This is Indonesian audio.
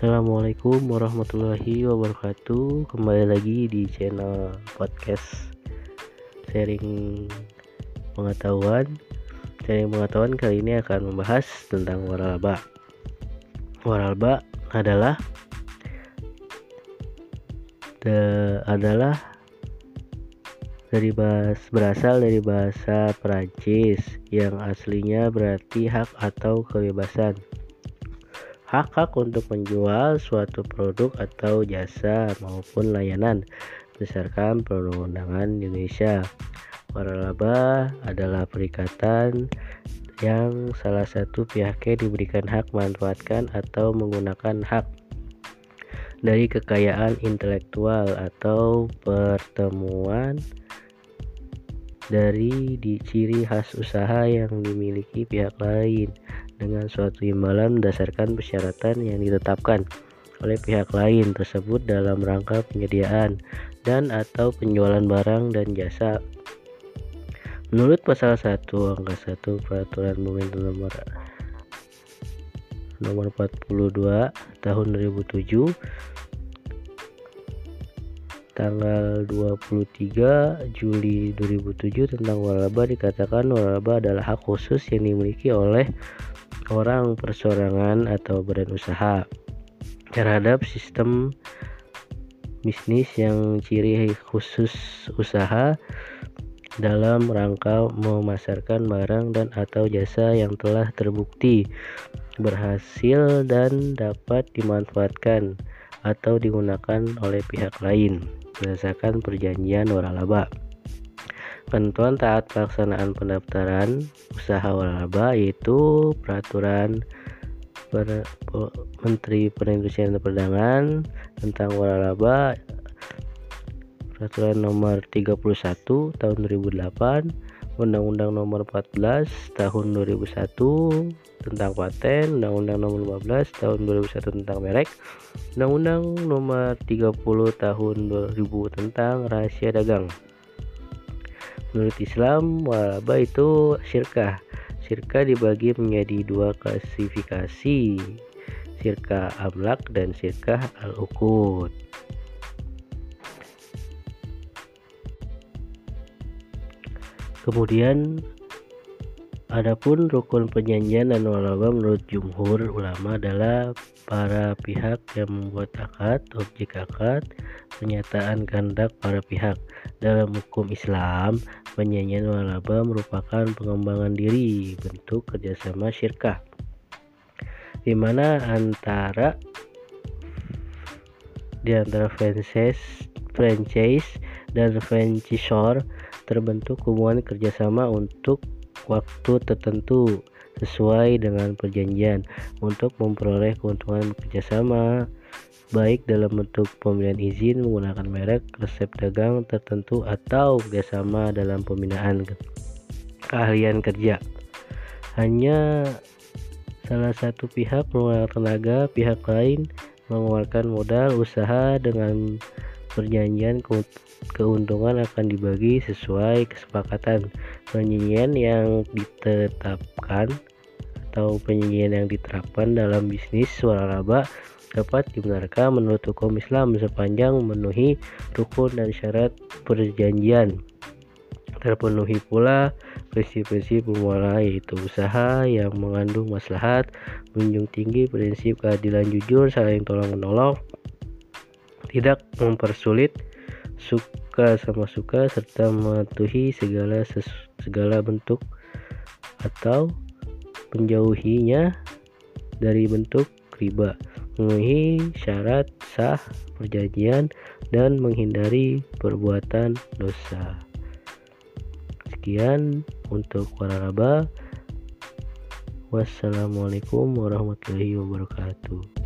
Assalamualaikum warahmatullahi wabarakatuh. Kembali lagi di channel podcast Sharing pengetahuan. Sharing pengetahuan kali ini akan membahas tentang waralaba Waralaba adalah the, adalah dari bahas, berasal dari bahasa Perancis yang aslinya berarti hak atau kebebasan hak-hak untuk menjual suatu produk atau jasa maupun layanan berdasarkan perundang-undangan Indonesia. Waralaba adalah perikatan yang salah satu pihaknya diberikan hak memanfaatkan atau menggunakan hak dari kekayaan intelektual atau pertemuan dari di ciri khas usaha yang dimiliki pihak lain dengan suatu imbalan berdasarkan persyaratan yang ditetapkan oleh pihak lain tersebut dalam rangka penyediaan dan atau penjualan barang dan jasa. Menurut pasal 1 angka 1 peraturan pemerintah nomor nomor 42 tahun 2007 tanggal 23 Juli 2007 tentang waralaba dikatakan waralaba adalah hak khusus yang dimiliki oleh orang persorangan atau badan usaha terhadap sistem bisnis yang ciri khusus usaha dalam rangka memasarkan barang dan atau jasa yang telah terbukti berhasil dan dapat dimanfaatkan atau digunakan oleh pihak lain berdasarkan perjanjian waralaba. Ketentuan taat pelaksanaan pendaftaran usaha waralaba yaitu peraturan per, Menteri Perindustrian dan Perdagangan tentang waralaba peraturan nomor 31 tahun 2008 Undang-Undang nomor 14 tahun 2001 tentang paten, Undang-Undang nomor 15 tahun 2001 tentang merek, Undang-Undang nomor 30 tahun 2000 tentang rahasia dagang. Menurut Islam, waraba itu syirkah. Syirkah dibagi menjadi dua klasifikasi, syirkah amlak dan syirkah al-uqud. Kemudian Adapun rukun perjanjian dan waraba menurut jumhur ulama adalah para pihak yang membuat akad, objek akad, pernyataan kehendak para pihak. Dalam hukum Islam, perjanjian waraba merupakan pengembangan diri bentuk kerjasama syirkah di mana antara di antara franchise, franchise dan franchisor terbentuk hubungan kerjasama untuk waktu tertentu sesuai dengan perjanjian untuk memperoleh keuntungan kerjasama baik dalam bentuk pembelian izin menggunakan merek resep dagang tertentu atau kerjasama dalam pembinaan keahlian kerja. Hanya salah satu pihak mengeluarkan tenaga pihak lain mengeluarkan modal usaha dengan perjanjian keuntungan akan dibagi sesuai kesepakatan. Perjanjian yang ditetapkan atau perjanjian yang diterapkan dalam bisnis waralaba dapat dibenarkan menurut hukum Islam sepanjang memenuhi rukun dan syarat perjanjian. Terpenuhi pula prinsip-prinsip pemuara yaitu usaha yang mengandung maslahat menjunjung tinggi prinsip keadilan jujur saling tolong menolong tidak mempersulit suka sama suka serta mematuhi segala segala bentuk atau menjauhinya dari bentuk riba memenuhi syarat sah perjanjian dan menghindari perbuatan dosa. Sekian untuk waralaba wassalamualaikum warahmatullahi wabarakatuh